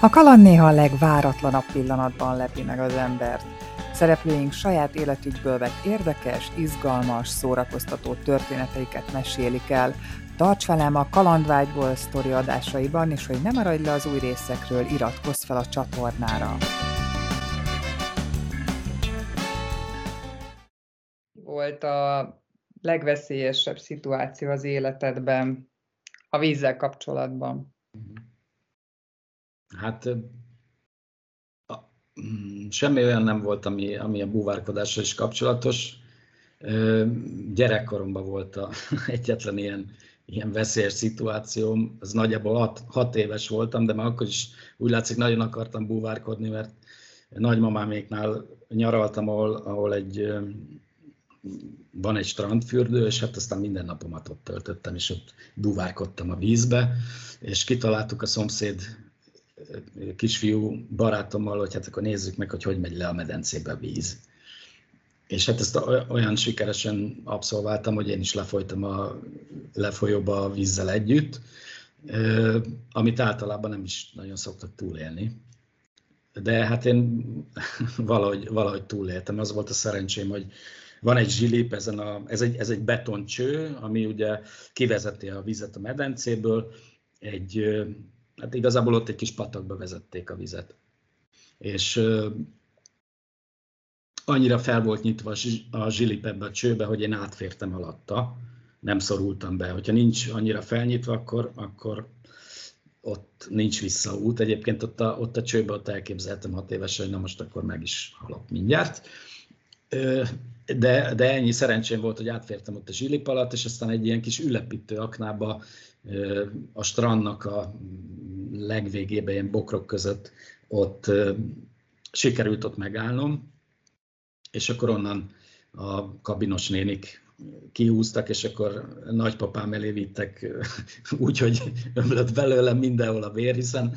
A kaland néha a legváratlanabb pillanatban lepi meg az embert. Szereplőink saját életükből vett érdekes, izgalmas, szórakoztató történeteiket mesélik el. Tarts velem a Kalandvágyból sztori adásaiban, és hogy ne maradj le az új részekről, iratkozz fel a csatornára. Volt a legveszélyesebb szituáció az életedben a vízzel kapcsolatban? Hát mm, semmi olyan nem volt, ami, ami a búvárkodással is kapcsolatos. Gyerekkoromban volt a, egyetlen ilyen, ilyen veszélyes szituációm. Az nagyjából hat, hat éves voltam, de már akkor is úgy látszik nagyon akartam búvárkodni, mert nagymamáméknál nyaraltam, ahol, ahol egy van egy strandfürdő, és hát aztán minden napomat ott töltöttem, és ott buvárkodtam a vízbe, és kitaláltuk a szomszéd kisfiú barátommal, hogy hát akkor nézzük meg, hogy hogy megy le a medencébe a víz. És hát ezt olyan sikeresen abszolváltam, hogy én is lefolytam a lefolyóba a vízzel együtt, amit általában nem is nagyon szoktak túlélni. De hát én valahogy, valahogy túléltem. Az volt a szerencsém, hogy van egy zsilip, ezen a, ez, egy, ez egy betoncső, ami ugye kivezeti a vizet a medencéből, egy, hát igazából ott egy kis patakba vezették a vizet. És annyira fel volt nyitva a zsilip ebbe a csőbe, hogy én átfértem alatta, nem szorultam be. Hogyha nincs annyira felnyitva, akkor, akkor ott nincs visszaút. Egyébként ott a, ott a csőbe ott elképzeltem hat évesen, hogy na most akkor meg is halok mindjárt de, de ennyi szerencsém volt, hogy átfértem ott a zsilip alatt, és aztán egy ilyen kis ülepítő aknába a strandnak a legvégébe, ilyen bokrok között ott sikerült ott megállnom, és akkor onnan a kabinos nénik kiúztak, és akkor nagypapám elé vittek úgy, hogy ömlött belőlem mindenhol a vér, hiszen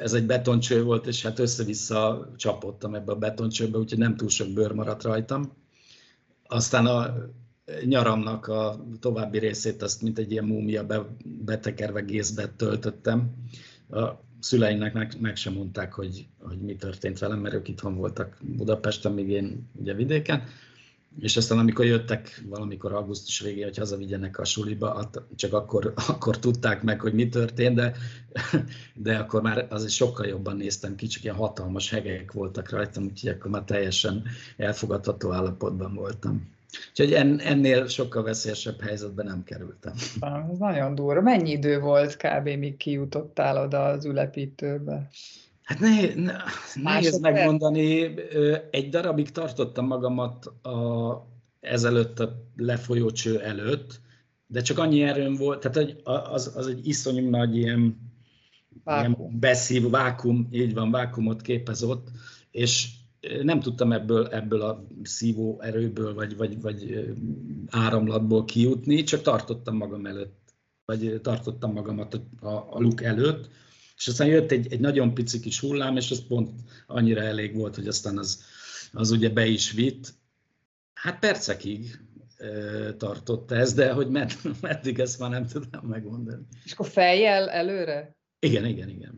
ez egy betoncső volt, és hát össze-vissza csapottam ebbe a betoncsőbe, úgyhogy nem túl sok bőr maradt rajtam. Aztán a nyaramnak a további részét azt, mint egy ilyen múmia betekerve gézbe töltöttem. A szüleimnek meg, meg sem mondták, hogy, hogy mi történt velem, mert ők itthon voltak Budapesten, míg én ugye vidéken és aztán amikor jöttek valamikor augusztus végén, hogy hazavigyenek a suliba, csak akkor, akkor tudták meg, hogy mi történt, de, de akkor már azért sokkal jobban néztem ki, csak ilyen hatalmas hegek voltak rajtam, úgyhogy akkor már teljesen elfogadható állapotban voltam. Úgyhogy ennél sokkal veszélyesebb helyzetben nem kerültem. Ez nagyon durva. Mennyi idő volt kb. míg kijutottál oda az ülepítőbe? Hát ne, ne, nehéz megmondani. Egy darabig tartottam magamat a, ezelőtt a lefolyócső előtt, de csak annyi erőm volt, tehát az, az egy iszonyú nagy ilyen, vákum. ilyen beszív, vákum, így van, vákumot képezott, és nem tudtam ebből, ebből a szívó erőből, vagy, vagy, vagy áramlatból kijutni, csak tartottam magam előtt, vagy tartottam magamat a, a, luk előtt, és aztán jött egy, egy nagyon pici kis hullám, és az pont annyira elég volt, hogy aztán az, az ugye be is vitt. Hát percekig e, tartott ez, de hogy med, meddig ezt már nem tudom megmondani. És akkor fejjel előre? Igen, igen, igen.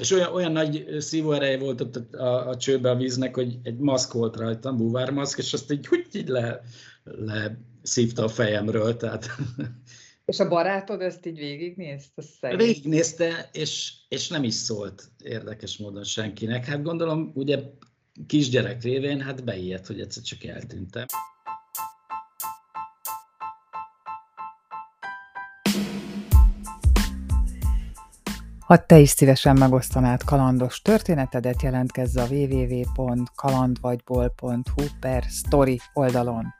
És olyan, olyan nagy szívóereje volt ott a, a, csőbe a víznek, hogy egy maszk volt rajtam, búvármaszk, és azt így, úgy így le, le szívta a fejemről, tehát És a barátod ezt így végignézte? Végignézte, és, és nem is szólt érdekes módon senkinek. Hát gondolom, ugye kisgyerek révén, hát beijedt, hogy egyszer csak eltűntem. Ha te is szívesen megosztanád kalandos történetedet, jelentkezz a www.kalandvagyból.hu per story oldalon.